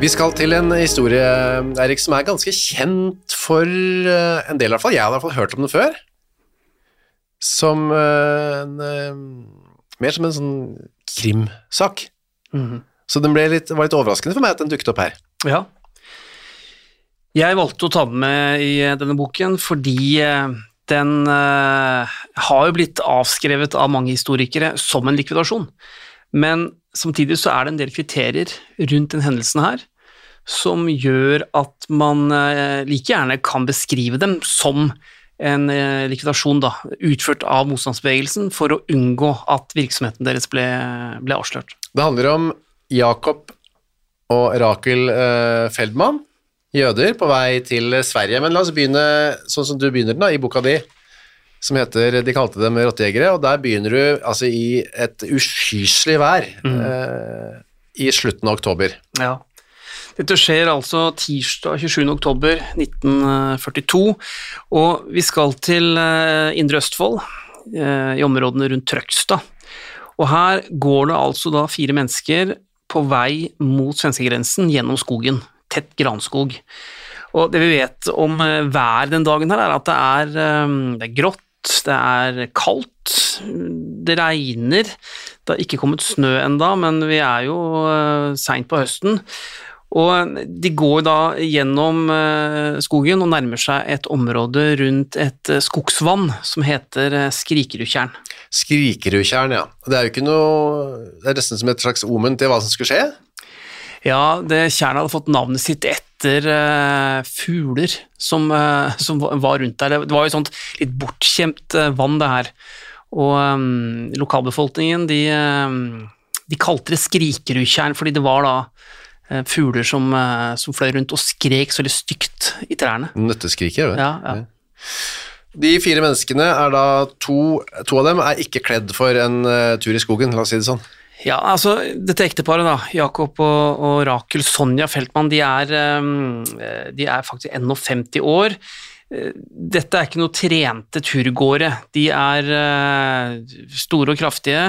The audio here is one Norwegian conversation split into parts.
Vi skal til en historie Erik, som er ganske kjent for eh, en del, i hvert fall. Jeg har i hvert fall hørt om den før. Som eh, en, eh, Mer som en sånn krimsak. Så den ble litt, var litt overraskende for meg at den dukket opp her. Ja. Jeg valgte å ta den med i denne boken fordi den har jo blitt avskrevet av mange historikere som en likvidasjon. Men samtidig så er det en del kriterier rundt den hendelsen her som gjør at man eh, like gjerne kan beskrive dem som en eh, likvidasjon da, utført av motstandsbevegelsen for å unngå at virksomheten deres ble, ble avslørt. Det handler om Jakob og Rakel eh, Feldman, jøder, på vei til Sverige. Men la oss begynne sånn som du begynner den da, i boka di, som heter De kalte dem rottejegere, og der begynner du altså i et uskyselig vær eh, i slutten av oktober. Ja. Dette skjer altså tirsdag 27. oktober 1942, og vi skal til eh, Indre Østfold, eh, i områdene rundt Trøgstad. Og her går det altså da fire mennesker på vei mot svenskegrensen gjennom skogen, tett granskog. Og det vi vet om vær den dagen her, er at det er, eh, det er grått, det er kaldt, det regner. Det har ikke kommet snø enda, men vi er jo seint på høsten. Og de går da gjennom eh, skogen og nærmer seg et område rundt et eh, skogsvann som heter eh, Skrikerudtjern. Skrikerudtjern, ja. Det er jo ikke noe Det er nesten som et slags omen til hva som skulle skje. Ja, det tjernet hadde fått navnet sitt etter uh, fugler som, uh, som var rundt der. Det var jo et sånt litt bortskjemt uh, vann, det her. Og um, lokalbefolkningen, de, de kalte det Skrikerudtjern fordi det var da fugler som, uh, som fløy rundt og skrek så veldig stygt i trærne. Nøtteskriker, vet du. Ja, ja. De fire menneskene er da to, to av dem er ikke kledd for en eh, tur i skogen, la oss si det sånn. Ja, altså dette ekteparet, da, Jakob og, og Rakel Sonja Feltmann, de er, de er faktisk 51 år. Eh, Dette er ikke noe trente turgåere. De er uh, store og kraftige,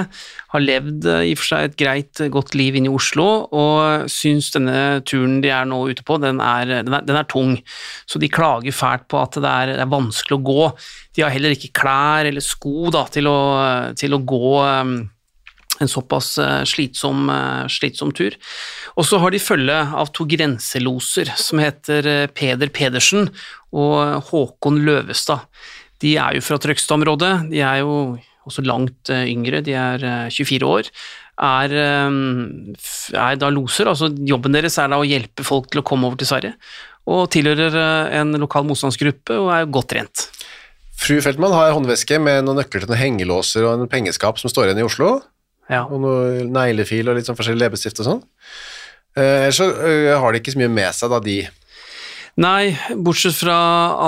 har levd uh, i og for seg et greit, godt liv inne i Oslo, og syns denne turen de er nå ute på, den er, den er, den er tung. Så de klager fælt på at det er, det er vanskelig å gå. De har heller ikke klær eller sko da, til, å, til å gå en såpass eh, slitsom, eh, slitsom tur. Og så har de følge av to grenseloser som heter eh, Peder Pedersen og Håkon Løvestad. De er jo fra Trøgstad-området, de er jo også langt yngre, de er 24 år. Er, er da loser, altså jobben deres er da å hjelpe folk til å komme over til Sverige. Og tilhører en lokal motstandsgruppe og er godt trent. Fru Feltmann har håndveske med noen nøkler til noen hengelåser og en pengeskap som står igjen i Oslo. Ja. og noe neglefil og litt sånn forskjellig leppestift og sånn. Eh, Ellers så eh, har de ikke så mye med seg, da, de. Nei, bortsett fra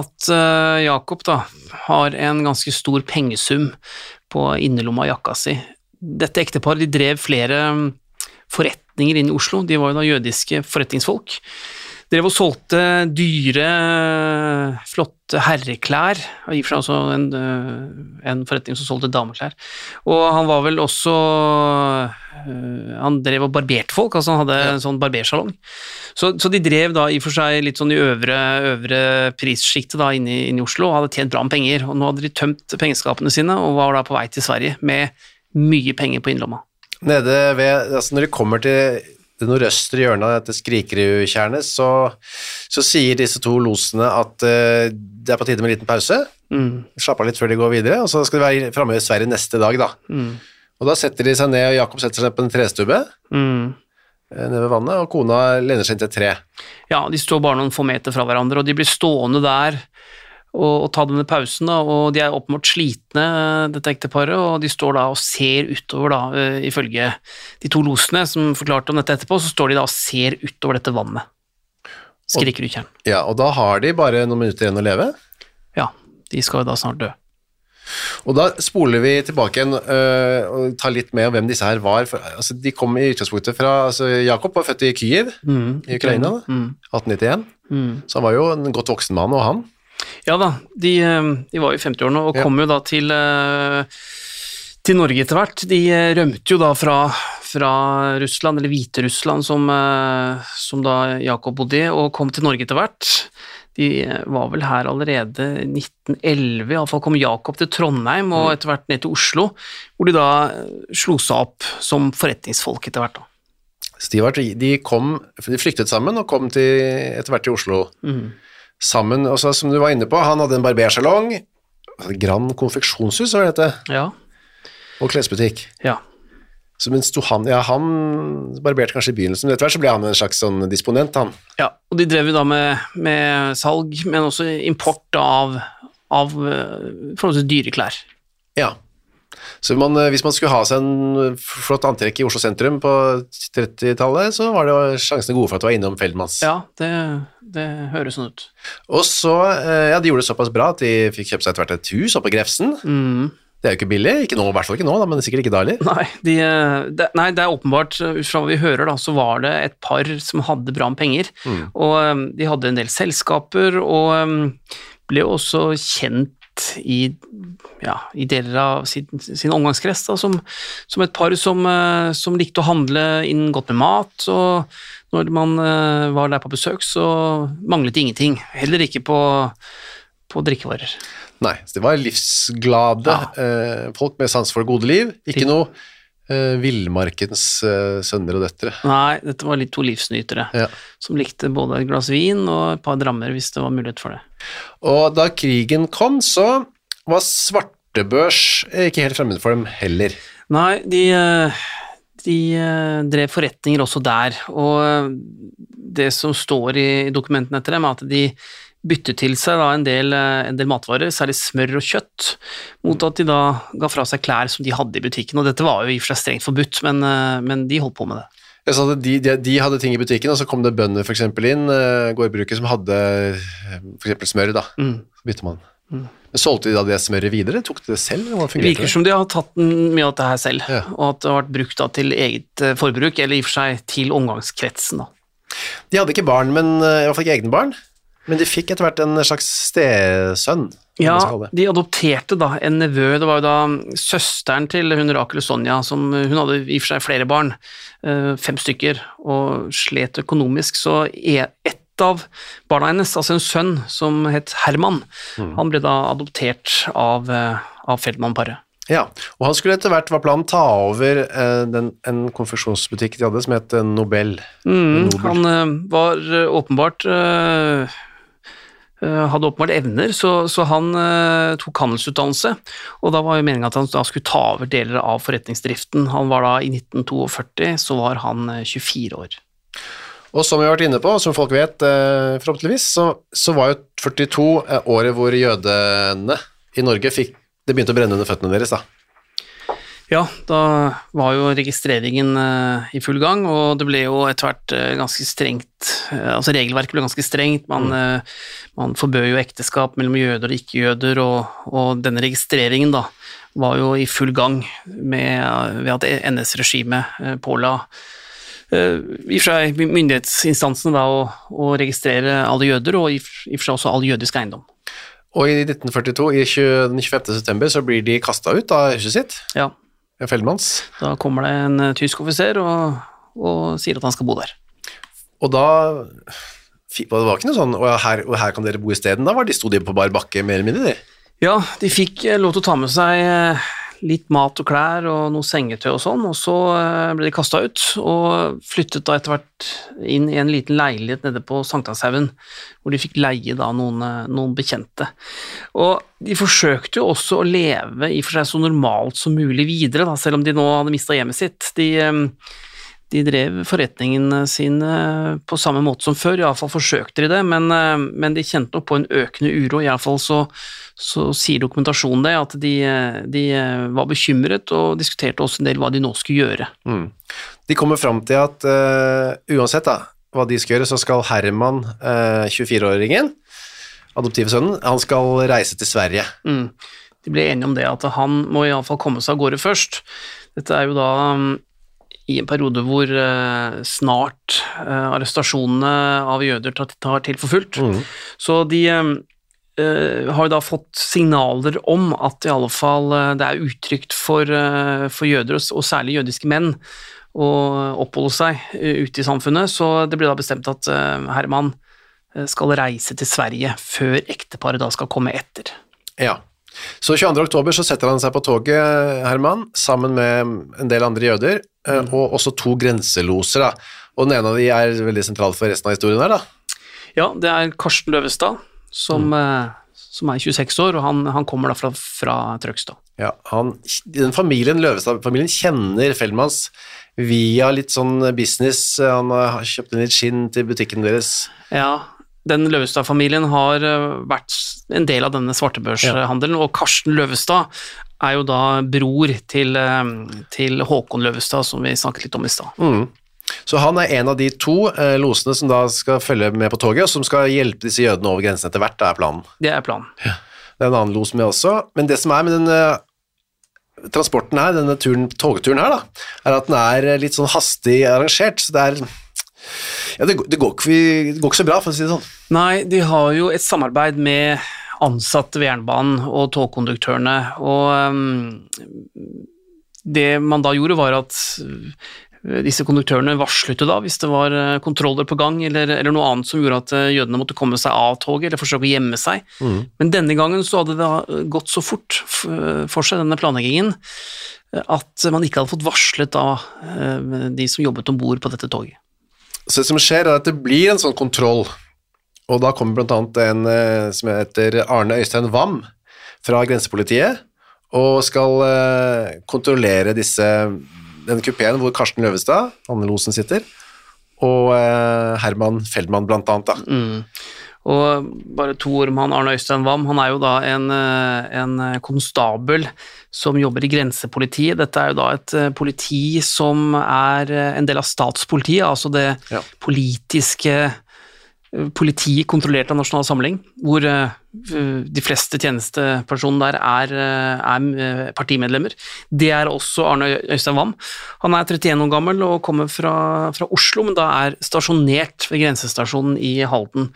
at eh, Jakob da har en ganske stor pengesum på innerlomma av jakka si. Dette ekteparet de drev flere mm, forretninger inn i Oslo, de var jo da jødiske forretningsfolk. Drev og solgte dyre, flotte herreklær, og i og for seg også en, eh, en forretning som solgte dameklær. Og han var vel også eh, Han drev og barberte folk, altså han hadde en sånn barbersalong. Så, så de drev da i og for seg litt sånn i øvre, øvre prissjiktet da inne, i- inne i Oslo og hadde tjent bra med penger. Og nå hadde de tømt pengeskapene sine og var da på vei til Sverige med mye penger på innlomma. Nede ved, altså Når de kommer til det nordøstre hjørnet dette Skrikerudtjernet, så, så sier disse to losene at uh, det er på tide med en liten pause. Mm. Slapp av litt før de går videre, og så skal de være framme i Sverige neste dag, da. Mm. Og da setter de seg ned, og Jakob setter seg ned på en trestubbe Mm. eh, nede ved vannet, og kona lener seg inn til et tre. Ja, de står bare noen få meter fra hverandre, og de blir stående der og, og ta denne pausen, da, og de er oppmålt slitne, dette ekteparet, og de står da og ser utover, da, eh, ifølge de to losene som forklarte om dette etterpå, så står de da og ser utover dette vannet. Skrikerudtjern. Ja, og da har de bare noen minutter igjen å leve. Ja, de skal jo da snart dø. Og da spoler vi tilbake igjen øh, og tar litt med om hvem disse her var. For, altså, de kom i utgangspunktet fra altså, Jakob var født i Kyiv i Ukraina, Mm. 1891. Mm. Så han var jo en godt voksen mann, og han. Ja da, de, eh, de var i 50-årene og Ja. kom jo da til, eh, til Norge etter hvert. De eh, rømte jo da fra, fra Russland, eller Hviterussland som, som da Jakob bodde i, og kom til Norge etter hvert. De var vel her allerede i 1911, iallfall kom Jakob til Trondheim og etter hvert ned til Oslo, hvor de da slo seg opp som forretningsfolk etter hvert. da. Så de, kom, de flyktet sammen og kom til, etter hvert til Oslo sammen. Og så, som du var inne på, han hadde en barbersalong, Grand konfeksjonshus, var det dette, Ja, og klesbutikk. ja. Så mens han, ja, han barberte kanskje i begynnelsen, men etter hvert så ble han en slags sånn disponent, han. Ja, og de drev jo da med, med salg, men også import av, av eh, forholdsvis dyre klær. Ja. Så man, eh, hvis man skulle ha seg en flott antrekk i Oslo sentrum på 30-tallet, så var det sjansene gode for at du var innom Feldmanns. Ja, det, det høres sånn ut. Og så, eh, ja, de gjorde det såpass bra at de fikk kjøpt seg etter hvert et hus oppe på Grefsen. Mm. Det er jo ikke billig, ikke nå, i hvert fall ikke nå, da, men sikkert ikke da heller. Nei, de, de, det, nei, det er åpenbart, eh, ut fra hva vi hører, da, så var det et par som hadde bra med penger. Og eh, de hadde en del selskaper, og eh, ble også kjent i, ja, i deler av sin, sin omgangskrets da, som, som et par som, eh, som likte å handle inn godt med mat. og når man eh, var der på besøk, så manglet det ingenting. Heller ikke på, på drikkevarer. Nei, så det var livsglade ja. folk med sans for det gode liv. Ikke noe eh, villmarkens eh, sønner og døtre. Nei, dette var litt to livsnytere Ja. som likte både et glass vin og et par drammer hvis det var mulighet for det. Og da krigen kom, så var svartebørs ikke helt fremmed for dem heller. Nei, de, eh, de eh, drev forretninger også der, og eh, det som står i dokumentene etter dem, er at de byttet til seg en, del, en del matvarer, særlig smør og kjøtt, mot at de da ga fra seg klær som de hadde i butikken. Og dette var jo i og for seg strengt forbudt, men, men de holdt på med det. At de, de, de hadde ting i butikken, og så kom det bønder for eksempel inn, gårdbruket som hadde f.eks. for eksempel smør, da. Mm. Så bytte man. Men solgte de da det smøret videre? Tok de det selv? Det virker som de har tatt mye av dette her selv, Ja. og at det har vært brukt da til eget eh, forbruk, eller i og for seg til omgangskretsen. da. De hadde ikke barn, men eh, i hvert fall ikke egne barn. Men de fikk etter hvert en slags stesønn. Ja, de adopterte da en nevø, det var jo da søsteren til hun Rakel Sonja, som hun hadde i og for seg flere barn, eh, fem stykker, og slet økonomisk, så e- ett av barna hennes, altså en sønn som het Herman, Mm. han ble da adoptert av, eh, av Feldmann-paret. Ja, og han skulle etter hvert, var planen, ta over eh, den, en konfeksjonsbutikk de hadde som het Nobel. Mm, Nobel. han var åpenbart eh, hadde åpenbart evner, så, så han uh, tok handelsutdannelse, og da var jo meningen at han skulle ta over deler av forretningsdriften. Han var da i 1942, så var han eh, 24 år. Og som vi har vært inne på, som folk vet, uh, forhåpentligvis, så, så var jo 42 eh, året hvor jødene i Norge fikk Det begynte å brenne under føttene deres, da. Ja, da var jo registreringen eh, i full gang, og det ble jo etter hvert eh, ganske strengt eh, Altså regelverket ble ganske strengt, man, eh, man forbød jo ekteskap mellom jøder og ikke-jøder, og, og denne registreringen da var jo i full gang med, ved at NS-regimet påla i og for seg myndighetsinstansene da å, å registrere alle jøder, og i og for seg også all jødisk eiendom. Og i 1942, i 20, den 25. september, så blir de kasta ut av huset sitt, Ja, Feldmanns. da kommer det en eh, tysk offiser og, og sier at han skal bo der. Og da Det var ikke noe sånn og her, og her kan dere bo isteden. Da var de, sto de på bar bakke, mer eller mindre, de. Ja, de fikk eh, lov til å ta med seg eh, litt mat og klær og noe sengetøy og sånn, og så eh, ble de kasta ut, og flyttet da etter hvert inn i en liten leilighet nede på Sankthanshaugen, hvor de fikk leie da noen, eh, noen bekjente. Og de forsøkte jo også å leve i for seg så normalt som mulig videre, da, selv om de nå hadde mista hjemmet sitt. De eh, de drev forretningene sine på samme måte som før, iallfall forsøkte de det, men, eh, men, de kjente nok på en økende uro. Iallfall så, så sier dokumentasjonen det, at de, de, var bekymret og diskuterte også en del hva de nå skulle gjøre. Mm. De kommer fram til at uh, uansett da, hva de skal gjøre, så skal Herman, uh, 24-åringen, adoptivsønnen, han skal reise til Sverige. Mm. De ble enige om det, at han må iallfall komme seg av gårde først. Dette er jo da i en periode hvor uh, snart uh, arrestasjonene av jøder tar til for fullt. Mm. Så de uh, har da fått signaler om at i alle fall det er utrygt for, for jøder, og særlig jødiske menn, å oppholde seg ute i samfunnet, så det ble da bestemt at Herman skal reise til Sverige før ekteparet da skal komme etter. Ja, så 22. oktober så setter han seg på toget, Herman, sammen med en del andre jøder, Eh, mm. og også to grenseloser. da. Og den ene av de er veldig sentral for resten av historien her, da. Ja, det er Karsten Løvestad, som, mm. Eh, som er 26 år, og han, han kommer da fra, fra Trøgstad. Ja, han, den familien, Løvestad-familien kjenner Feldmans via litt sånn business. Han har kjøpt inn litt skinn til butikken deres. Ja, den Løvestad-familien har eh, vært en del av denne svartebørshandelen, og Karsten Løvestad er jo da bror til, eh, til Håkon Løvestad, som vi snakket litt om i stad. Mm. Så han er en av de to eh, losene som da skal følge med på toget, og som skal hjelpe disse jødene over grensen etter hvert, det er planen. Det er planen. Ja. Det er en annen los med også, men det som er med den uh, transporten her, denne turen, togturen her, da, er at den er litt sånn hastig arrangert, så det er ja, det, det, går ikke, det går ikke så bra, for å si det sånn. Nei, de har jo et samarbeid med ansatte ved jernbanen og togkonduktørene. Og um, det man da gjorde, var at uh, disse konduktørene varslet jo da hvis det var uh, kontroller på gang eller, eller, noe annet som gjorde at uh, jødene måtte komme seg av toget eller forsøke å gjemme seg. Mm. Men denne gangen så hadde det gått så fort for seg, denne planleggingen, at man ikke hadde fått varslet da de som jobbet om bord på dette toget. Så det som skjer, er at det blir en sånn kontroll og da kommer annet en eh, som heter Arne Øystein Wam fra grensepolitiet, og skal eh, kontrollere disse, denne kupeen hvor Karsten Løvestad, Anne Losen, sitter, og eh, Herman Feldman blant annet. Da. Mm. Og bare to ord om han Arne Øystein Wam. Han er jo da en, en, konstabel som jobber i grensepolitiet. Dette er jo da et politi som er en del av statspolitiet, altså det ja. politiske politi kontrollert av Nasjonal Samling, hvor eh, de fleste tjenestepersonene der er, eh, er, eh, partimedlemmer. Det er også Arne Øystein Wam. Han er 31 år gammel og kommer fra, fra Oslo, men da er stasjonert ved grensestasjonen i Halden.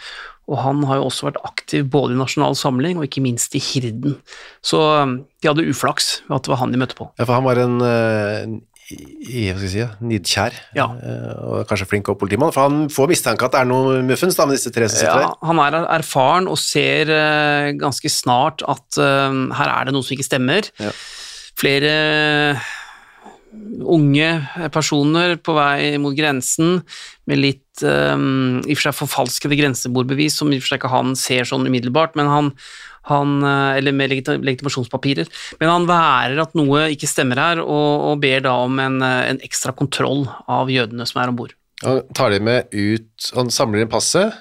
Og han har jo også vært aktiv både i Nasjonal Samling og ikke minst i Hirden. Så de hadde uflaks ved at det var han de møtte på. Ja, for han var en, en i, hva skal jeg si, nidkjær, ja. Eh, og kanskje flink og politimann, for han får mistanke at det er noe muffens da, med disse tre som sitter ja, Han er erfaren og ser uh, ganske snart at uh, her er det noe som ikke stemmer. Ja. Flere unge personer på vei mot grensen med litt um, i og for seg forfalskede grensebordbevis, som i og for seg ikke han ser sånn umiddelbart, men han, han, eh, eller med legitimasjonspapirer. Men han værer at noe ikke stemmer her, og, og ber da om en, eh, en, ekstra kontroll av jødene som er om bord. Han tar de med ut, han samler inn passet,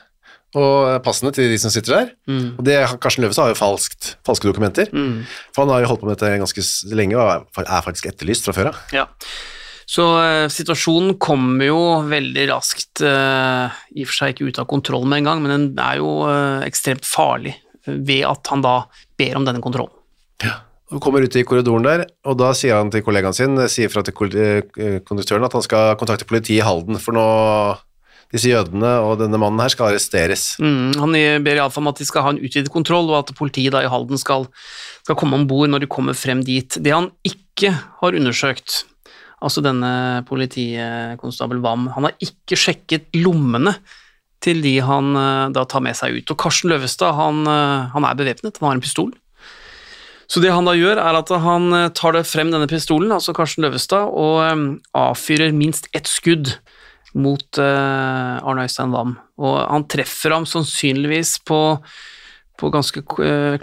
og passene til de som sitter der. Mm. Og det, Karsten Løvestad har jo falskt, falske dokumenter, mm. for han har jo holdt på med dette ganske lenge og er faktisk etterlyst fra før av. Ja. Så uh, situasjonen kommer jo veldig raskt, uh, i og for seg ikke ut av kontroll med en gang, men den er jo uh, ekstremt farlig ved at han da ber om denne kontrollen. Ja. Han kommer ut i korridoren der, og da sier han til kollegaen sin sier fra til eh, konduktøren at han skal kontakte politiet i Halden, for nå disse jødene og denne mannen her skal arresteres. Mm, han ber iallfall om at de skal ha en utvidet kontroll, og at politiet da i Halden skal, skal komme om bord når de kommer frem dit. Det han ikke har undersøkt, altså denne politikonstabel Wam, han har ikke sjekket lommene til de han eh, da tar med seg ut. Og Karsten Løvestad han, eh, han er bevæpnet, han har en pistol. Så det han da gjør, er at han eh, tar frem denne pistolen, altså Karsten Løvestad, og avfyrer minst ett skudd mot Arne Øystein Wam. Og han treffer ham sannsynligvis på, på ganske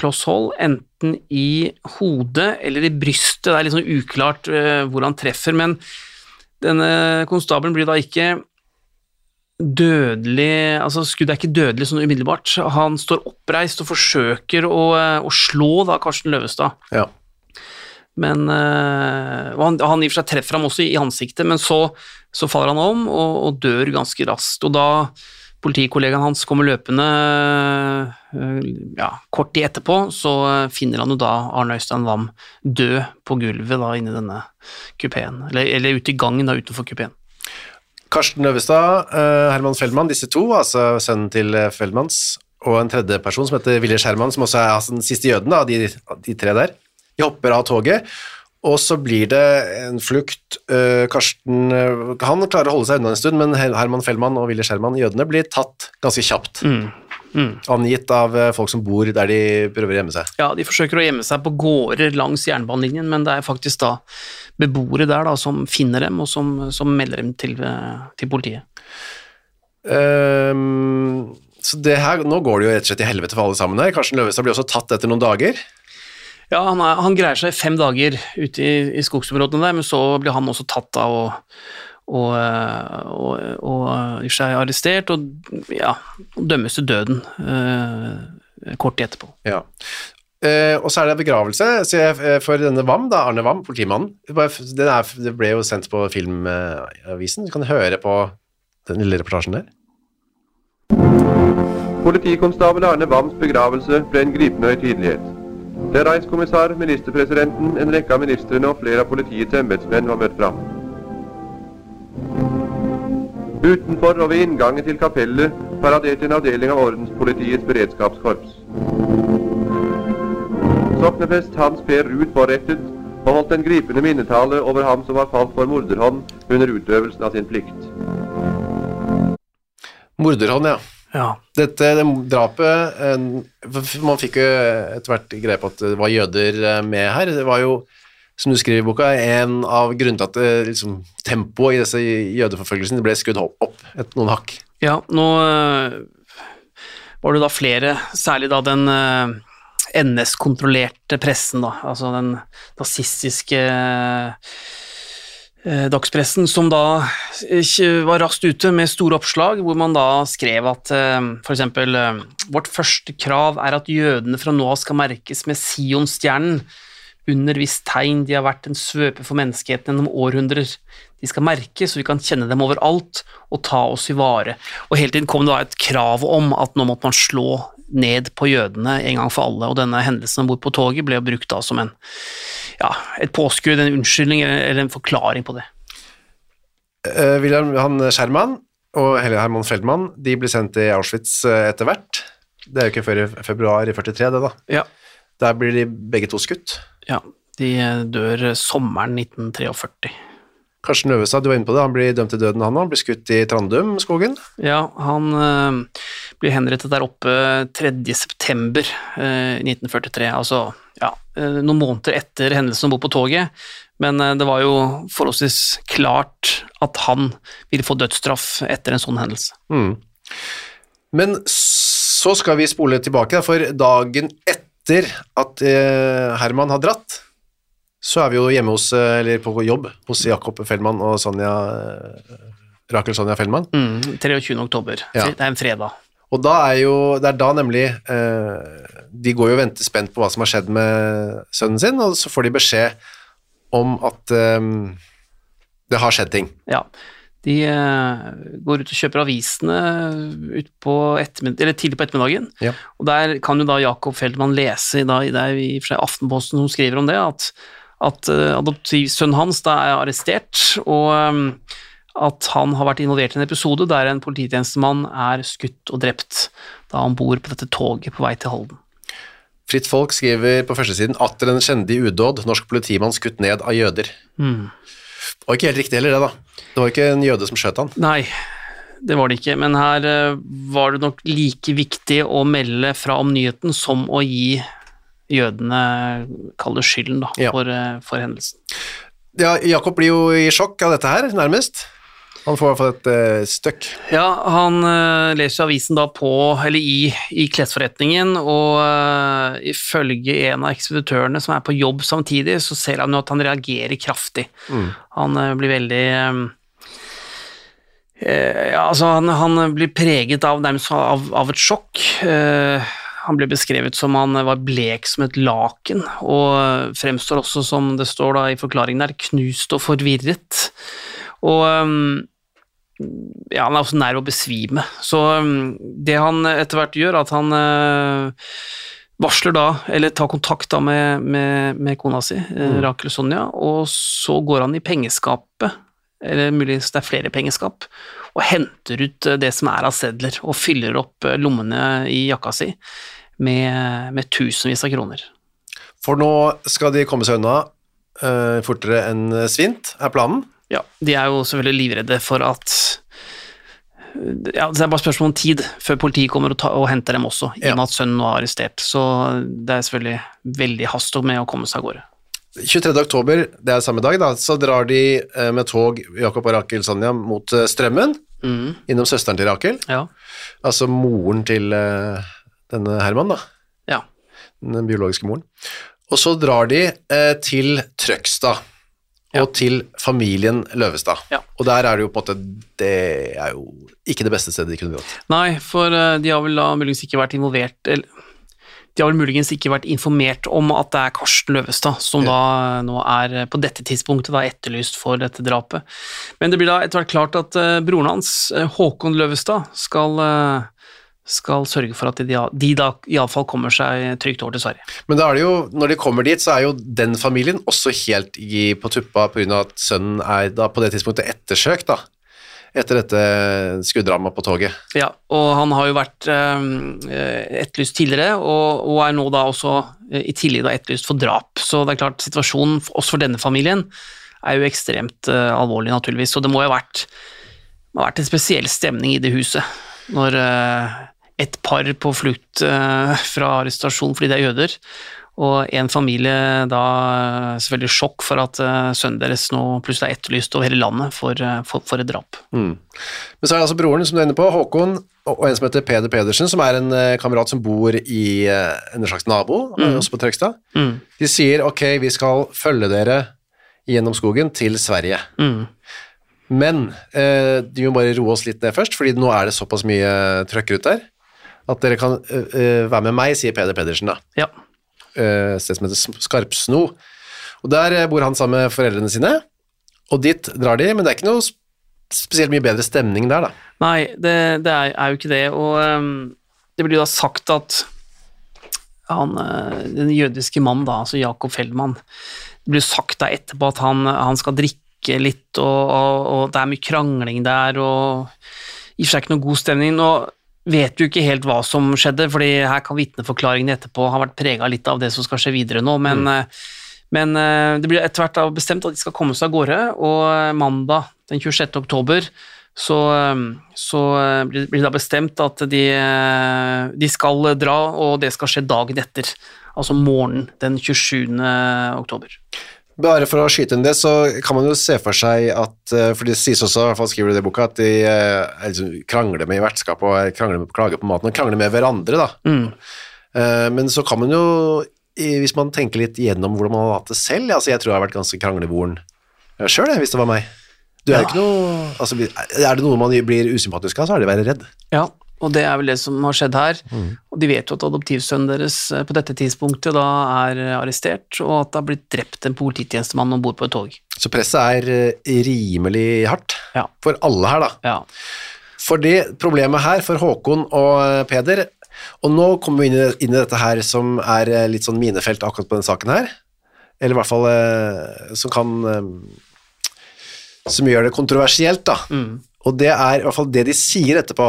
kloss hold, enten i hodet eller i brystet. Det er litt sånn uklart hvor han treffer, men denne konstabelen blir da ikke dødelig Altså, skuddet er ikke dødelig sånn umiddelbart. Han står oppreist og forsøker å, eh, å slå da Karsten Løvestad. Ja. Men øh, han, han i og for seg treffer ham også i ansiktet, men så, så faller han om og, og dør ganske raskt. Og da politikollegaen hans kommer løpende øh, ja, kort tid etterpå, så finner han jo da Arne Øystein Wam død på gulvet da inni denne kupeen, eller, eller ute i gangen da utenfor kupeen. Karsten Løvestad, eh, Herman Feldman, disse to, altså sønnen til Feldmanns, Feldmans, og en tredje person som heter Ville Skjerman, som også er altså, den siste jøden av de, de tre der. De hopper av toget, og så blir det en flukt. Eh, Karsten eh, han klarer å holde seg unna en stund, men Her- Herman Feldman og Ville Skjerman, jødene, blir tatt ganske kjapt. Angitt av eh, folk som bor der de prøver å gjemme seg. Ja, de forsøker å gjemme seg på gårder langs jernbanelinjen, men det er faktisk da beboere der da som finner dem, og som, som melder dem til, eh, til politiet. Um, så det her, nå går det jo rett og slett i helvete for alle sammen her. Karsten Løvestad blir også tatt etter noen dager. Ja, han, er, han greier seg fem dager ute i, i skogsområdene der, men så blir han også tatt av og, og, og, og seg arrestert og ja, dømmes til døden eh, kort tid etterpå. Ja. Eh, og så er det begravelse så jeg, eh, for denne Wam, da, Arne Wam, politimannen. Den er, det ble jo sendt på Filmavisen. Du kan høre på den lille reportasjen der. Politikonstabel Arne Wams begravelse ble en gripende høytidelighet. Der reiskommissar, ministerpresidenten, en rekke av ministrene og flere av politiets embetsmenn var møtt fram. Utenfor og ved inngangen til kapellet paraderte en avdeling av ordenspolitiets beredskapskorps. Soknefest Hans Per Ruud forrettet og holdt en gripende minnetale over ham som var falt for morderhånd under utøvelsen av sin plikt. Morderhånd, ja. Ja. Dette det drapet eh, Man fikk jo etter hvert greie på at det var jøder eh, med her. Det var jo, som du skriver i boka, en av grunnene til at liksom, tempoet i disse jødeforfølgelsene ble skudd opp et, noen hakk. Ja, nå øh, var det da flere, særlig da den øh, NS-kontrollerte pressen, da, altså den nazistiske dagspressen, som da var raskt ute med store oppslag, hvor man da skrev at øh, Vårt første krav er at jødene fra nå av skal merkes med Sionstjernen, under visst tegn de har vært en svøpe for menneskeheten gjennom århundrer. De skal merkes, så vi kan kjenne dem overalt og ta oss i vare. Og hele tiden kom det et krav om at nå måtte man slå ned på jødene en gang for alle, og denne hendelsen om bord på toget ble brukt da som en, ja, et påskudd, en unnskyldning eller, en forklaring på det. Uh, William han Scherman og Helle Herman Feldman de ble sendt til Auschwitz eh, etter hvert. Det er jo ikke før i februar i 43, det da. Ja, Der blir de begge to skutt. Ja de dør sommeren 1943. Karsten Øvestad, du var inne på det, han blir dømt til døden han òg. Blir skutt i Trandum-skogen. Ja, han øh, blir henrettet der oppe 3. september øh, 1943, altså ja, øh, noen måneder etter hendelsen om bord på toget, men øh, det var jo forholdsvis klart at han ville få dødsstraff etter en sånn hendelse. Mm. Men så skal vi spole tilbake, for dagen etter at eh, Herman har dratt, så er vi jo hjemme hos, eh, eller på jobb hos Jakob Fellmann og Sonja eh, Rakel Sonja Fellmann. Mm, 23. oktober, Ja. det er en fredag. Og da er jo, det er da nemlig eh, De går jo og venter spent på hva som har skjedd med sønnen sin, og så får de beskjed om at eh, det har skjedd ting. Ja, de eh, går ut og kjøper avisene ut på tidlig på ettermiddagen, Ja. og der kan jo da Jakob Feldman lese, da, det er i og for seg Aftenposten som skriver om det, at, at uh, adoptivsønnen hans da er arrestert, og um, at han har vært involvert i en episode der en polititjenestemann er skutt og drept da han bor på dette toget på vei til Halden. Fritt Folk skriver på førstesiden atter en kjendig udåd, norsk politimann skutt ned av jøder. Det var ikke helt riktig heller det, da. Det var ikke en jøde som skjøt han. Nei, det var det ikke, men her eh, var det nok like viktig å melde fra om nyheten som å gi jødene kaller skylden da, Ja. for, eh, for hendelsen. Ja, Jakob blir jo i sjokk av dette her, nærmest. Han får i hvert fall et uh, støkk. Ja, han uh, leser avisen da på, eller i, i klesforretningen, og uh, ifølge en av ekspeditørene som er på jobb samtidig, så ser han jo at han reagerer kraftig. Han uh, blir veldig um, ja, altså han, han blir preget av, nærmest av, av et sjokk. Uh, han ble beskrevet som han var blek som et laken, og fremstår også som det står da i forklaringen der, knust og forvirret. Og um, ja, han er også nær å besvime. Så um, det han etter hvert gjør, at han uh, varsler da, eller tar kontakt da med, med, med kona si, mm. Rakel Sonja, og så går han i pengeskapet, eller muligens det er flere pengeskap, og henter ut eh, det som er av sedler, og fyller opp eh, lommene i jakka si med, med tusenvis av kroner. For nå skal de komme seg unna uh, fortere enn svint, er planen. Ja, de er jo selvfølgelig livredde for at ja, Det er bare spørsmål om tid før politiet kommer og, ta, og henter dem også, i og med at sønnen nå er arrestert. Så det er selvfølgelig veldig hast med å komme seg av gårde. 23. oktober, det er samme dag, da, så drar de eh, med tog, Jakob og Rakel Sonja, mot eh, Strømmen, Mm, innom søsteren til Rakel, ja, altså moren til eh, denne Herman, da, ja. den biologiske moren. Og så drar de til Trøgstad, og til familien Løvestad. Ja. Og der er det jo på en måte, det er jo ikke det beste stedet de kunne gått. Nei, for eh, de har vel da muligens ikke vært involvert eller, De har vel muligens ikke vært informert om at det er Karsten Løvestad som da eh, nå er eh, på dette tidspunktet da etterlyst for dette drapet. Men det blir da etter hvert klart at broren hans, Håkon Løvestad, skal, skal sørge for at de, de da iallfall kommer seg trygt over til Sverige. Men da er det jo, når de kommer dit, så er jo den familien også helt i, på tuppa av at sønnen er da på det tidspunktet ettersøkt, da. Etter dette skuddramaet på toget. Ja, og han har jo vært eh, etterlyst tidligere, og, og er nå da også eh, i tillegg da etterlyst for drap. Så det er klart, situasjonen for- også for denne familien er jo ekstremt eh, alvorlig, naturligvis. Så det må jo ha vært, må ha vært en spesiell stemning i det huset når eh, et par på flukt eh, fra arrestasjon fordi de er jøder, og en familie da eh, selvfølgelig sjokk for at eh, sønnen deres nå plutselig er etterlyst over hele landet for, for, for et drap. Men så er det altså broren som du er inne på, Håkon, og en som heter Peder Pedersen, som er en kamerat som bor i en slags nabo, mm. også på Trøgstad. Mm. De sier ok, vi skal følge dere gjennom skogen til Sverige. Mm. Men eh, de må bare roe oss litt ned først, fordi nå er det såpass mye trøkker ut der, at dere kan eh, eh, være med meg, sier Peder Pedersen da. Ja. Uh, sted som heter Skarpsno. Og der bor han sammen med foreldrene sine, og dit drar de, men det er ikke noe spesielt mye bedre stemning der, da. Nei, det, det er, er jo ikke det, og um, det blir jo da sagt at han, den jødiske mannen da, altså Jakob Feldman, det blir sagt da etterpå at han, han skal drikke litt, og, og, og det er mye krangling der, og i og for seg ikke noe god stemning. Nå vet du ikke helt hva som skjedde, fordi her kan vitneforklaringen etterpå ha vært prega litt av det som skal skje videre nå, men, mm. men eh, det blir etter hvert bestemt at de skal komme seg av gårde, og eh, mandag den 26. oktober så, eh, så eh, blir det da bestemt at de, eh, de skal dra, og det skal skje dagen etter, altså morgenen den 27. oktober. Bare for å skyte inn det, så kan man jo se for seg at, eh, for det sies også, i hvert fall skriver du det i boka, at de eh, liksom krangler med i vertskap og er krangler med, klager på maten og krangler med hverandre, da. Mm. Eh, Men så kan man jo, hvis man tenker litt gjennom hvordan man har hatt det selv, altså jeg tror jeg har vært ganske krangleboren sjøl, hvis det var meg. Du er Ja. ikke noe, altså er det noe man blir usympatisk av, så er det å være redd. Ja, og det er vel det som har skjedd her. Og de vet jo at adoptivsønnen deres eh, på dette tidspunktet da er eh, arrestert, og at det har blitt drept en polititjenestemann om bord på et tog. Så presset er eh, rimelig hardt Ja. for alle her, da. Ja. Fordi problemet her for Håkon og Peder, og nå kommer vi inn i, inn i dette her som er litt sånn minefelt akkurat på denne saken her, eller i hvert fall som kan som gjør det kontroversielt, da. Og det er i hvert fall det de sier etterpå,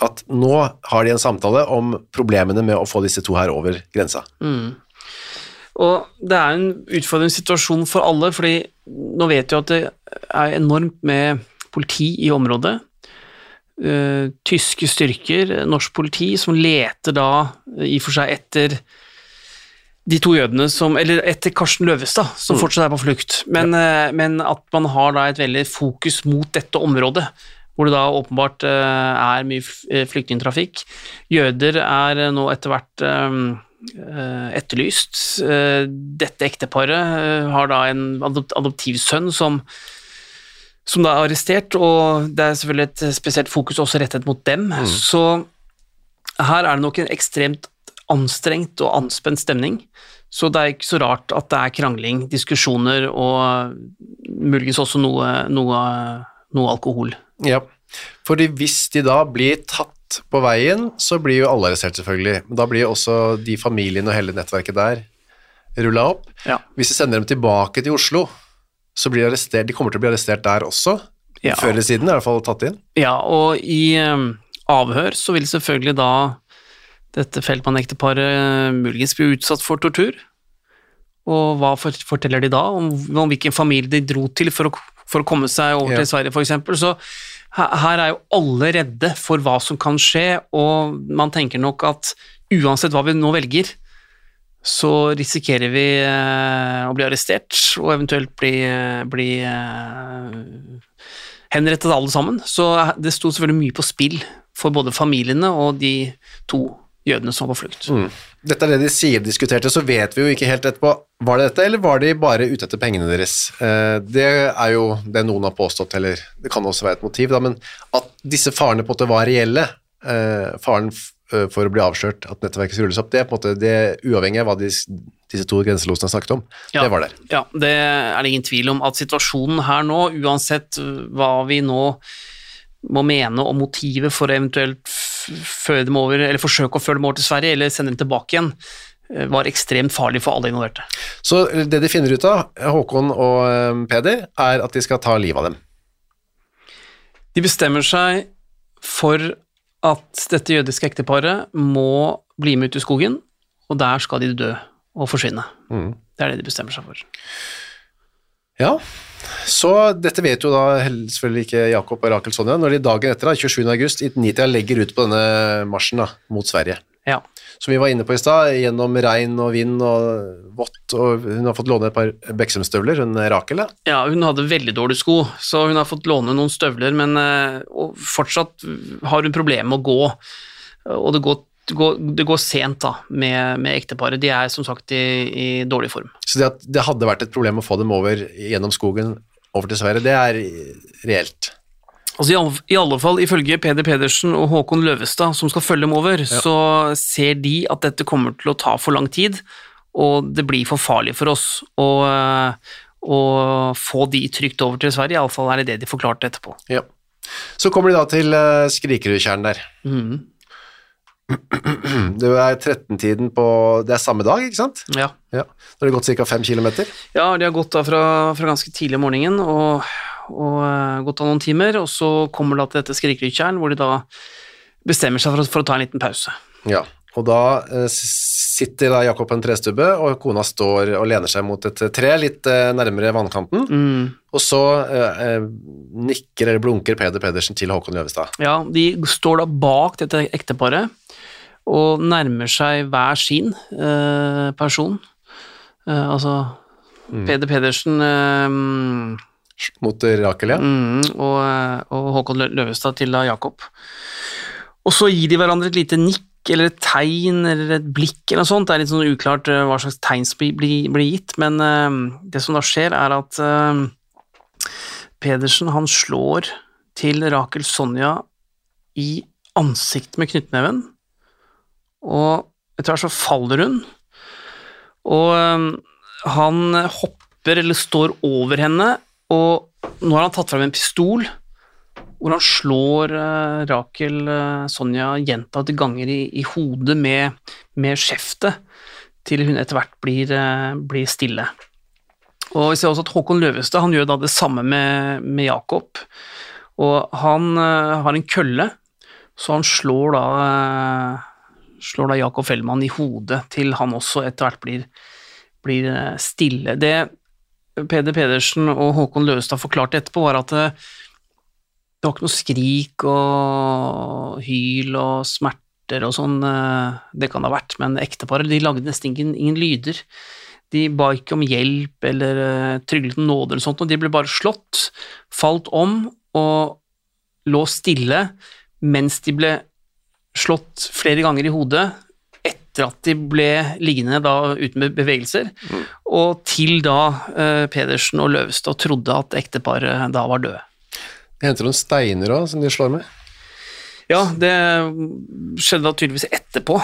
at nå har de en samtale om problemene med å få disse to her over grensa. Og det er en utfordrende situasjon for alle, fordi nå vet vi at det er enormt med politi i området. Eh, tyske styrker, norsk politi, som leter da i og for seg etter de to jødene som Eller etter Karsten Løvestad, som fortsatt er på flukt. Men, ja. men at man har da et veldig fokus mot dette området, hvor det da åpenbart eh, er mye eh, flyktningtrafikk. Jøder er eh, nå etter hvert etterlyst. Dette ekteparet har da en adoptiv adoptivsønn som som da er arrestert, og det er selvfølgelig et spesielt fokus også rettet mot dem. Så her er det nok en ekstremt anstrengt og anspent stemning. Så det er ikke så rart at det er krangling, diskusjoner og muligens også noe, noe, noe alkohol. Ja, fordi hvis de da blir tatt på veien, så blir jo alle arrestert selvfølgelig. Men da blir jo også de familiene og hele nettverket der rullet opp. Ja. Hvis de sender dem tilbake til Oslo, så blir de arrestert, de kommer til å bli arrestert der også. Ja. Før eller siden, i hvert fall tatt inn. Ja, og i eh, avhør så vil selvfølgelig da dette Feldmann-ekteparet eh, muligens bli utsatt for tortur. Og hva forteller de da om, om hvilken familie de dro til for å, for å komme seg over Ja. til Sverige, f.eks.? Så her, er jo alle redde for hva som kan skje, og man tenker nok at uansett hva vi nå velger, så risikerer vi eh, å bli arrestert og eventuelt bli, eh, bli eh, henrettet alle sammen. Så det sto selvfølgelig mye på spill for både familiene og de to jødene som var på flukt. Dette er det de sier diskuterte, så vet vi jo ikke helt etterpå. Var det dette, eller var de bare ute etter pengene deres? Eh, Det er jo det noen har påstått, eller det kan også være et motiv, da, men at disse farene på en måte var reelle, eh, faren eh, for å bli avslørt, at nettverket skulle rulles opp, det er på en måte det uavhengig av hva de, disse to grenselosene har snakket om. Ja. Det var der. Ja, det er det ingen tvil om at situasjonen her nå, uansett hva vi nå må mene om motivet for eventuelt over, eller forsøke å føre dem over til Sverige, eller sende dem tilbake igjen, eh, var ekstremt farlig for alle involverte. Så det de finner ut av, Håkon og eh, Peder, er at de skal ta livet av dem. De bestemmer seg for at dette jødiske ekteparet må bli med ut i skogen, og der skal de dø og forsvinne. Mm. Det er det de bestemmer seg for. Ja, så dette vet jo da selvfølgelig ikke Jakob og Rakel Sonja, når de dagen etter, da, 27. august, i legger ut på denne marsjen da, mot Sverige. Ja. Som vi var inne på i stad, gjennom regn og vind og vått, og hun har fått låne et par Beksum-støvler, hun Rakel, da. Ja, hun hadde veldig dårlige sko, så hun har fått låne noen støvler, men eh, fortsatt har hun problemer med å gå, og det går, det går, det går sent da med, med ekteparet. De er som sagt i, i dårlig form. Så det at det hadde vært et problem å få dem over gjennom skogen over til Sverige, det er reelt. Altså i, alle, I alle fall ifølge Peder Pedersen og Håkon Løvestad, som skal følge dem over, så ser de at dette kommer til å ta for lang tid, og det blir for farlig for oss å, eh, å få de trygt over til Sverige. Iallfall er det det de forklarte etterpå. Ja. Så kommer de da til Skrikerudtjernet der. Mhm. Det er 13-tiden på Det er samme dag, ikke sant? Ja. Ja. Da har det gått ca. 5 km. Ja, de har gått da fra, fra ganske tidlig om morgenen og, og uh, gått av noen timer, og så kommer de da til dette Skrikerudtjern, hvor de da bestemmer seg for, for å ta en liten pause. Ja. Og da uh, sitter da Jakob på en trestubbe, og kona står og lener seg mot et tre litt uh, nærmere vannkanten. Mm. Og så nikker eller blunker Peder Pedersen til Håkon Løvestad. Ja, de står da bak dette ekteparet og nærmer seg hver sin eh, person. Eh, altså Peder Pedersen eh, Mot Rakel, ja. mm, og, eh, og Håkon Løvestad til Jakob. Og så gir de hverandre et lite nikk eller et tegn eller et blikk eller noe sånt. Det er litt sånn uklart eh, hva slags tegn som blir, blir, gitt, men eh, det som da skjer er at Pedersen han slår til Rakel Sonja i ansiktet med knyttneven, og etter hvert så faller hun, og eh, han hopper eller står over henne, og nå har han tatt frem en pistol, hvor han slår eh, Rakel eh, Sonja gjentatte ganger i, i hodet med, med skjeftet, til hun etter hvert blir, eh, blir stille. Og vi ser også at Håkon Løvestad han gjør da det samme med, med Jakob. Og han uh, har en kølle, så han slår da, eh, slår da Jakob Fellmann i hodet til han også etter hvert blir, blir eh, stille. Det Peder Pedersen og Håkon Løvestad forklarte etterpå, var at det, det var ikke noe skrik og hyl og smerter og sånn, eh, det kan det ha vært, men ekteparet de lagde nesten ingen, ingen lyder. De ba ikke om hjelp eller uh, tryglet om nåde eller sånt, og de ble bare slått, falt om og lå stille mens de ble slått flere ganger i hodet etter at de ble liggende da uten bevegelser, og til da eh, Pedersen og Løvstad trodde at ekteparet da var døde. De henter noen steiner òg, som de slår med. Ja, det skjedde da tydeligvis etterpå.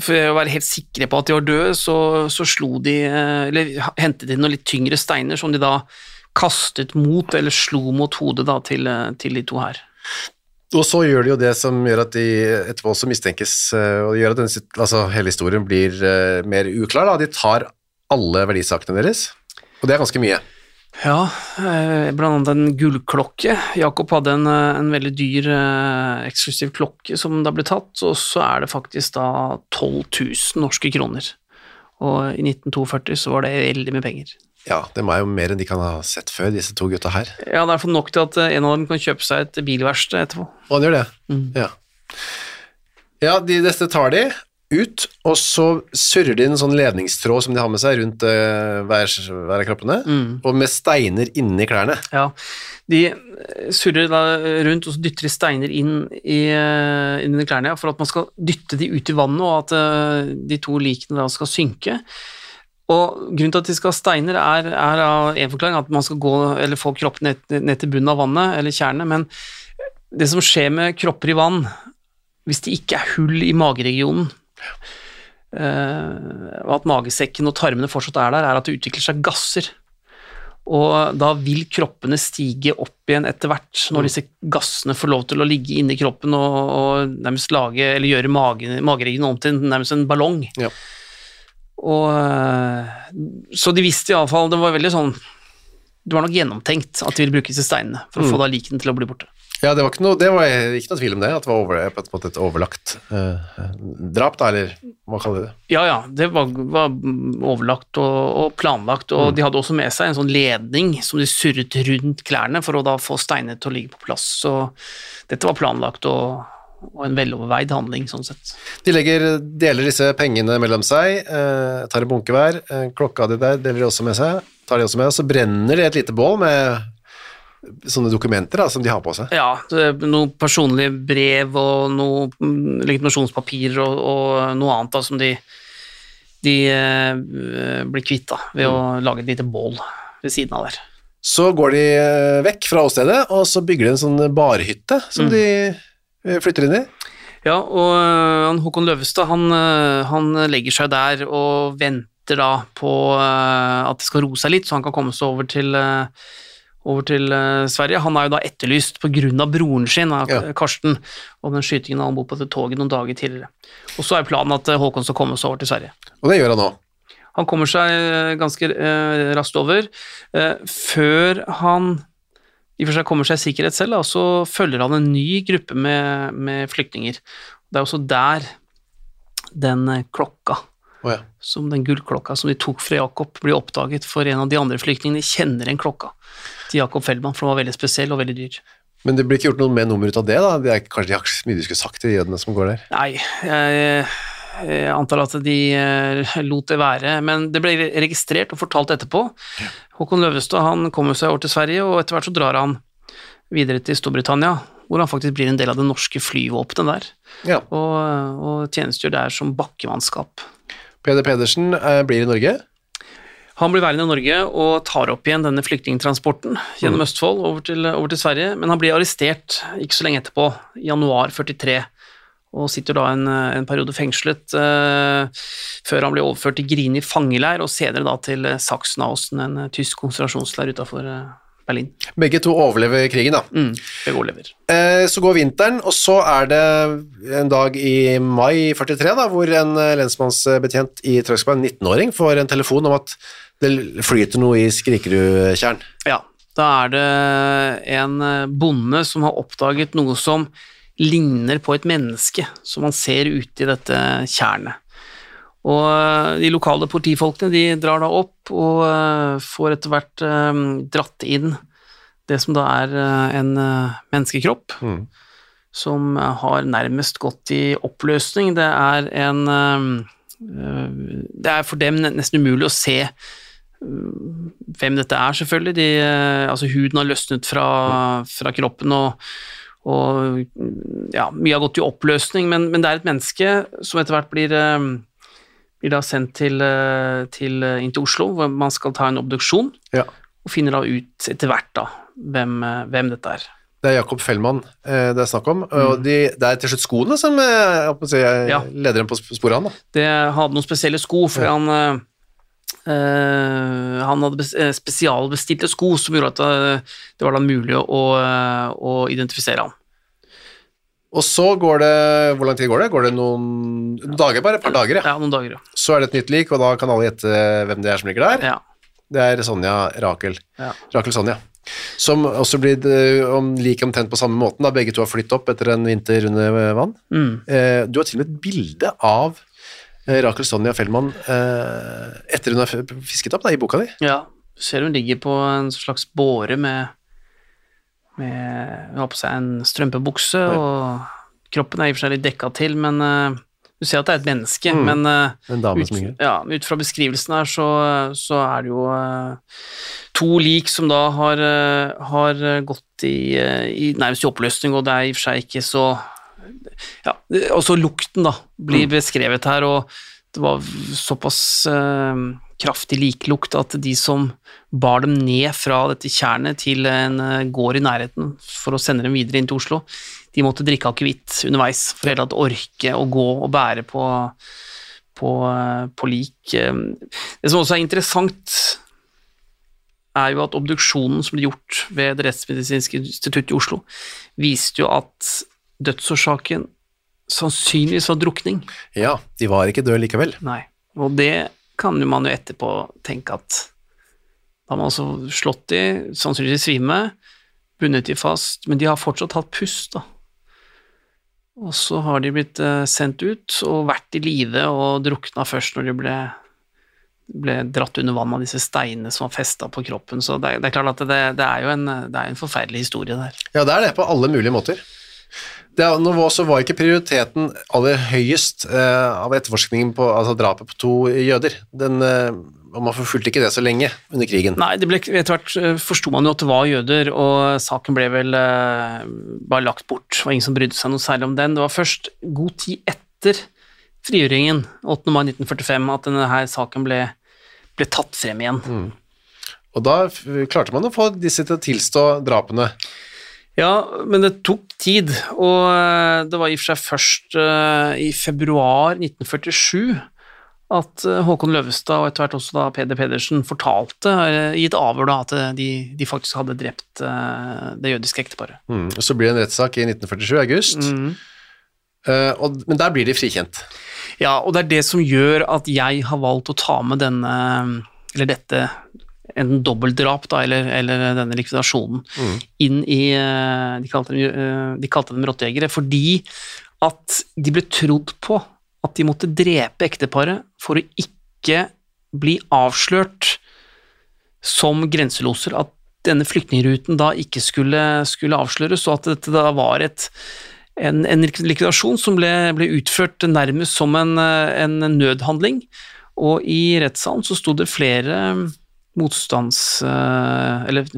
For å være helt sikre på at de var døde, så, så slo de eh, Eller hentet de noen litt tyngre steiner som de da kastet mot, eller slo mot hodet da til, eh, til de to her. Og så gjør de jo det som gjør at de etterpå også mistenkes, eh, og gjør at denne, altså, hele historien blir uh, mer uklar. Da. De tar alle verdisakene deres, og det er ganske mye. Ja, eh, blant annet en gullklokke. Jakob hadde en, en veldig dyr eh, eksklusiv klokke som da ble tatt, og så er det faktisk da 12 000 norske kroner. Og i 1942 så var det veldig mye penger. Ja, det er jo mer enn de kan ha sett før, disse to gutta her. Ja, det er for nok til at en av dem kan kjøpe seg et bilverksted etterpå. Og han gjør det? Ja. Ja, de, dette tar de ut, og så surrer de en sånn ledningstråd som de har med seg rundt uh, hver, hver av kroppene, og med steiner inni klærne. Ja, de surrer da rundt og så dytter de steiner inn i, eh, inn i klærne for at man skal dytte de ut i vannet, og at uh, de to likene da skal synke. Og Grunnen til at de skal ha steiner, er, er av en forklaring at man skal gå, eller få kroppen ned, ned til bunnen av vannet, eller tjernet, men det som skjer med kropper i vann, hvis det ikke er hull i mageregionen, eh, og at magesekken og tarmene fortsatt er der, er at det utvikler seg gasser. Og da vil kroppene stige opp igjen etter hvert, når disse gassene får lov til å ligge inni kroppen og, og nærmest lage, eller gjøre mage, mageregionen om til nærmest en ballong. Ja. Og, eh, så de visste iallfall Det var veldig sånn Det var nok gjennomtenkt at de ville bruke disse steinene for å få da likene til å bli borte. Ja, det var ikke noe, det var ikke noe tvil om det, at det var over, på en måte et overlagt eh, drap, da, eller hva kaller vi det? Ja, ja, det var, var overlagt og, og planlagt, og de hadde også med seg en sånn ledning som de surret rundt klærne for å da få steinene til å ligge på plass. Så dette var planlagt og, og en veloverveid handling, sånn sett. De legger, deler disse pengene mellom seg, eh, tar en bunke hver, eh, klokka di der deler de også med seg, tar de også med, og så brenner de et lite bål med sånne dokumenter da, som de har på seg. Ja, er personlige brev og noen mm, legitimasjonspapirer og, og noe annet da, som de, de eh, blir kvitt da, ved å lage et lite bål ved siden av der. Så går de eh, vekk fra åstedet, og så bygger de en sånn barhytte som de eh, flytter inn i. Ja, og han Håkon Løvestad han, øh, han legger seg der og venter da på at det skal roe seg litt, så han kan komme seg over til, over til Sverige. Han er jo da etterlyst av broren sin, Ja. Karsten, og den skytingen han bor på til toget noen dager tidligere. Og så er planen at Håkon skal komme seg over til Sverige. Og det gjør han nå. Han kommer seg ganske raskt over. Før han i og for seg kommer seg i sikkerhet selv, og så følger han en ny gruppe med, med flyktninger. Det er også der den øh, klokka, oh, ja. som den gullklokka som de tok fra Jakob, blir oppdaget, for en av de andre flyktningene kjenner en klokka til Jakob Feldman, for den var veldig spesiell og veldig dyr. Men det blir ikke gjort noe med nummer ut av det, da? Det er kanskje de ikke så mye du skulle sagt til jødene som går der? Nei, jeg, jeg antar at de eh, lot det være, men det ble registrert og fortalt etterpå. Håkon Løvestad han kommer seg over til Sverige, og etter hvert så drar han videre til Storbritannia, hvor han faktisk blir en del av det norske flyvåpenet der, Ja. og, og tjenestegjør der som bakkemannskap. Peder Pedersen eh, blir i Norge. Han blir værende i Norge og tar opp igjen denne flyktningtransporten gjennom Østfold over til, over til Sverige, men han blir arrestert ikke så lenge etterpå, i januar 43, og sitter da en, en periode fengslet eh, før han blir overført til Grini fangeleir, og senere da til eh, Sachsenhausen, en eh, tysk konsentrasjonsleir utenfor eh, Berlin. Begge to overlever krigen, da. Mm, begge overlever. Eh, Så går vinteren, og så er det en dag i mai 43 da, hvor en eh, lensmannsbetjent i Trøgstad, en 19-åring, får en telefon om at det flyter noe i Skrikerudtjern. Ja, da er det en eh, bonde som har oppdaget noe som ligner på et menneske, som man ser ute i dette tjernet. Og eh, de lokale politifolkene de drar da opp og eh, får etter hvert eh, dratt inn det som da er en menneskekropp. Mm. som har nærmest gått i oppløsning. Det er en Det er for dem nesten umulig å se eh, hvem dette er, selvfølgelig. De, altså huden har løsnet fra, fra kroppen, og, og ja, mye har gått i oppløsning, men, men, det er et menneske som etter hvert blir, eh, blir da sendt til, eh, til, inn til Oslo, hvor man skal ta en obduksjon, Ja. og finner da ut etter hvert da hvem, hvem dette er. Det er Jakob Fellmann eh, det er snakk om, og de, det er til slutt skoene som eh, jeg holdt jeg Ja. leder dem på sp- sporet han. Da. Det hadde noen spesielle sko, for Ja. han eh, han hadde eh, spesialbestilte sko som gjorde at eh, det var da mulig å, å identifisere ham. Og så går det Hvor lang tid går det? Går det noen, noen dager? Bare et par dager, ja. Ja, noen dager, ja. Så er det et nytt lik, og da kan alle gjette hvem det er som ligger der. ja. Det er Sonja Rakel. Ja. Rakel Sonja. Som også blir om, like omtrent på samme måten, da begge to har flyttet opp etter en vinter under vann. Mm. Eh, du har til og med et bilde av Rakel Sonja Fellmann eh, etter hun har fisket opp da, i boka di. Ja, du ser hun ligger på en slags båre med, med Hun har på seg en strømpebukse, og kroppen er i og for seg litt dekka til, men eh, du ser at det er et menneske. Mm. Men uh, ut, ja, ut fra beskrivelsen her, så, så er det jo uh, to lik som da har, uh, har gått i, eh, i nærmest i oppløsning, og det er i og for seg ikke så ja, Også lukten, da, blir Mm. beskrevet her, og det var såpass eh, kraftig liklukt at de som bar dem ned fra dette tjernet til en eh, gård i nærheten for å sende dem videre inn til Oslo, de måtte drikke akevitt underveis for hele tatt orke å gå og bære på, på, eh, på lik. Eh, Det som også er interessant, er jo at obduksjonen som ble gjort ved Det rettsmedisinske instituttet i Oslo, viste jo at dødsårsaken sannsynligvis var drukning. Ja, de var ikke døde likevel. Nei. Og det kan man jo etterpå tenke at da har man altså slått de, sannsynligvis svime, bundet de fast, men de har fortsatt hatt pust, da. Og så har de blitt eh, sendt ut og vært i live og drukna først når de ble, ble dratt under vann av disse steinene som var festa på kroppen. Så det, er- det er klart at det, det er jo en, det er en forferdelig historie der. Ja, det er det på alle mulige måter. Det, nå så var ikke prioriteten aller høyest eh, av etterforskningen på altså drapet på to jøder. Den, og man forfulgte ikke det så lenge under krigen. Nei, det ble, etter hvert eh, forsto man jo at det var jøder, og saken ble vel eh, bare lagt bort. Det var ingen som brydde seg noe særlig om den. Det var først god tid etter frigjøringen, 8. mai 1945, at denne her saken ble, ble tatt frem igjen. Og da klarte man å få disse til å tilstå drapene. Ja, men det tok tid, og eh, det var i og for seg først eh, i februar 1947 at eh, Håkon Løvestad og etter hvert også da Peder Pedersen fortalte i et avhør da at de, de faktisk hadde drept det jødiske ekteparet. Mm. Og så blir det en rettssak i 1947, i august, Mm. Uh, og, men der blir de frikjent. Ja, og det er det som gjør at jeg har valgt å ta med denne, eller dette, enten dobbeltdrap da, eller, eller denne likvidasjonen, inn i eh, De kalte dem, eh, de kalte dem rottejegere, fordi at de ble trodd på at de måtte drepe ekteparet for å ikke bli avslørt som grenseloser, at denne flyktningruten da ikke skulle, skulle avsløres, og at dette da var et en, en likvidasjon som ble, ble utført nærmest som en, eh, en nødhandling. Og i rettssalen så sto det flere motstands... eh, Eller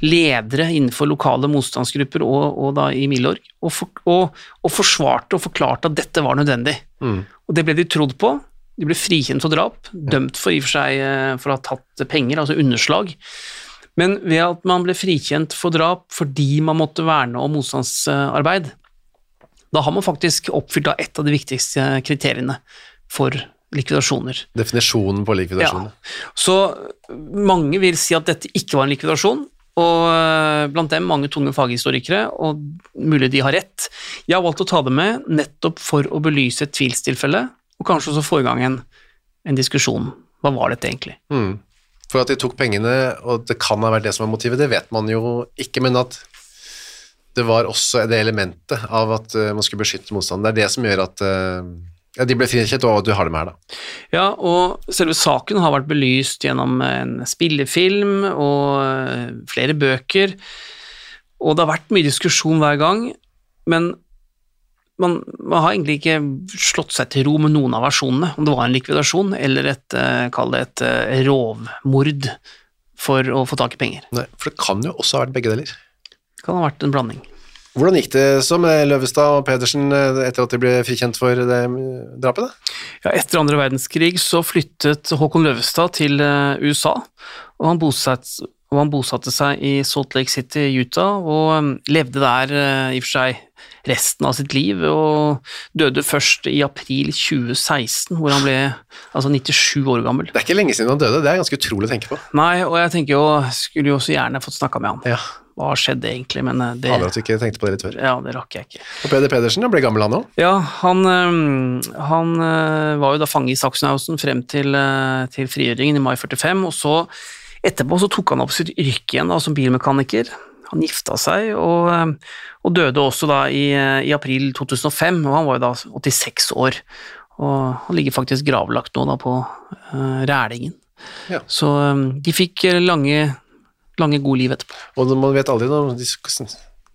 ledere innenfor lokale motstandsgrupper og, og da i Milorg, og, for, og, og forsvarte og forklarte at dette var nødvendig. Mm. Og det ble de trodd på. De ble frikjent for drap, dømt for i og for seg eh, for å ha tatt penger, altså underslag. Men ved at man ble frikjent for drap fordi man måtte verne om motstandsarbeid, da har man faktisk oppfylt et av de viktigste kriteriene for likvidasjoner. Definisjonen på likvidasjonen. Så mange vil si at dette ikke var en likvidasjon, og eh, blant dem mange tunge faghistorikere, og mulig de har rett. Jeg har valgt å ta det med nettopp for å belyse et tvilstilfelle, og kanskje også få i gang en, en diskusjon. Hva var dette egentlig? Mm. For at de tok pengene, og det kan ha vært det som var motivet, det vet man jo ikke, men at det var også det elementet av at eh, man skulle beskytte motstanderen. Det er det som gjør at eh, ja, de ble frikjent, og du har dem her, da. Ja, og selve saken har vært belyst gjennom en spillefilm og eh, flere bøker, og det har vært mye diskusjon hver gang, men man, man har egentlig ikke slått seg til ro med noen av versjonene, om det var en likvidasjon eller et, eh, kall det et eh, rovmord for å få tak i penger. Nei, for det kan jo også ha vært begge deler. Det kan ha vært en blanding. Hvordan gikk det så med Løvestad og Pedersen eh, etter at de ble frikjent for det eh, drapet? Ja, etter andre verdenskrig så flyttet Håkon Løvestad til eh, USA, og han, bosatte, og han bosatte seg i Salt Lake City, Utah, og levde der i og for seg resten av sitt liv, og døde først i april 2016, hvor han ble altså 97 år gammel. Det er ikke lenge siden han døde, det er ganske utrolig å tenke på. Nei, og jeg tenker jo, skulle jo så gjerne fått snakka med han. Ja, Hva skjedde egentlig, men uh, det, Aner at du ikke tenkte på det litt før. ja, det rakk jeg ikke. Og Peder Pedersen han ble gammel han òg. Ja, han, han øh, var jo da fange i Sachsenhausen frem til, til frigjøringen i mai 45, og så etterpå så tok han opp sitt yrke igjen da, som bilmekaniker. Han gifta seg og, og døde også da i, i april 2005, og han var jo da 86 år. Og han ligger faktisk gravlagt nå da på uh, Rælingen. Ja. Så um, de fikk lange, lange gode liv etterpå. Og man vet aldri noe, det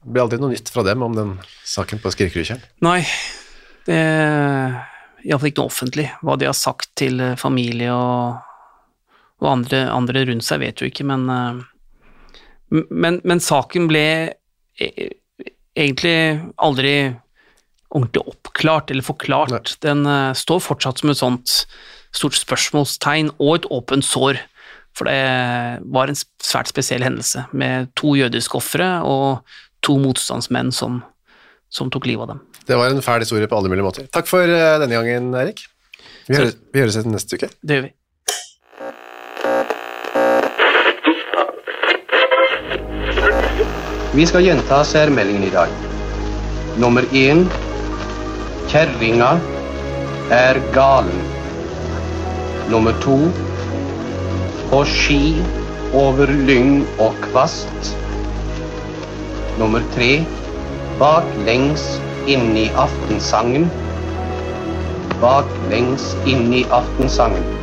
blir aldri noe nytt fra dem om den saken på Skrikerudtjern? Nei, det iallfall ikke noe offentlig. Hva de har sagt til eh, familie og, og andre, andre rundt seg, vet jo ikke, men eh, Men, men saken ble e- egentlig aldri ordentlig oppklart eller forklart. Nei. Den eh, står fortsatt som et sånt stort spørsmålstegn og et åpent sår. For det var en svært spesiell hendelse, med to jødiske ofre og to motstandsmenn som, som tok livet av dem. Det var en fæl historie på alle mulige måter. Takk for eh, denne gangen, Erik. Vi, høres, vi høres etter neste uke. Det gjør vi. Vi skal gjenta særmeldingen i dag. Nummer én Kjerringa er galen. Nummer to På ski over lyng og kvast. Nummer tre Baklengs inn i aftensangen. Baklengs inn i aftensangen.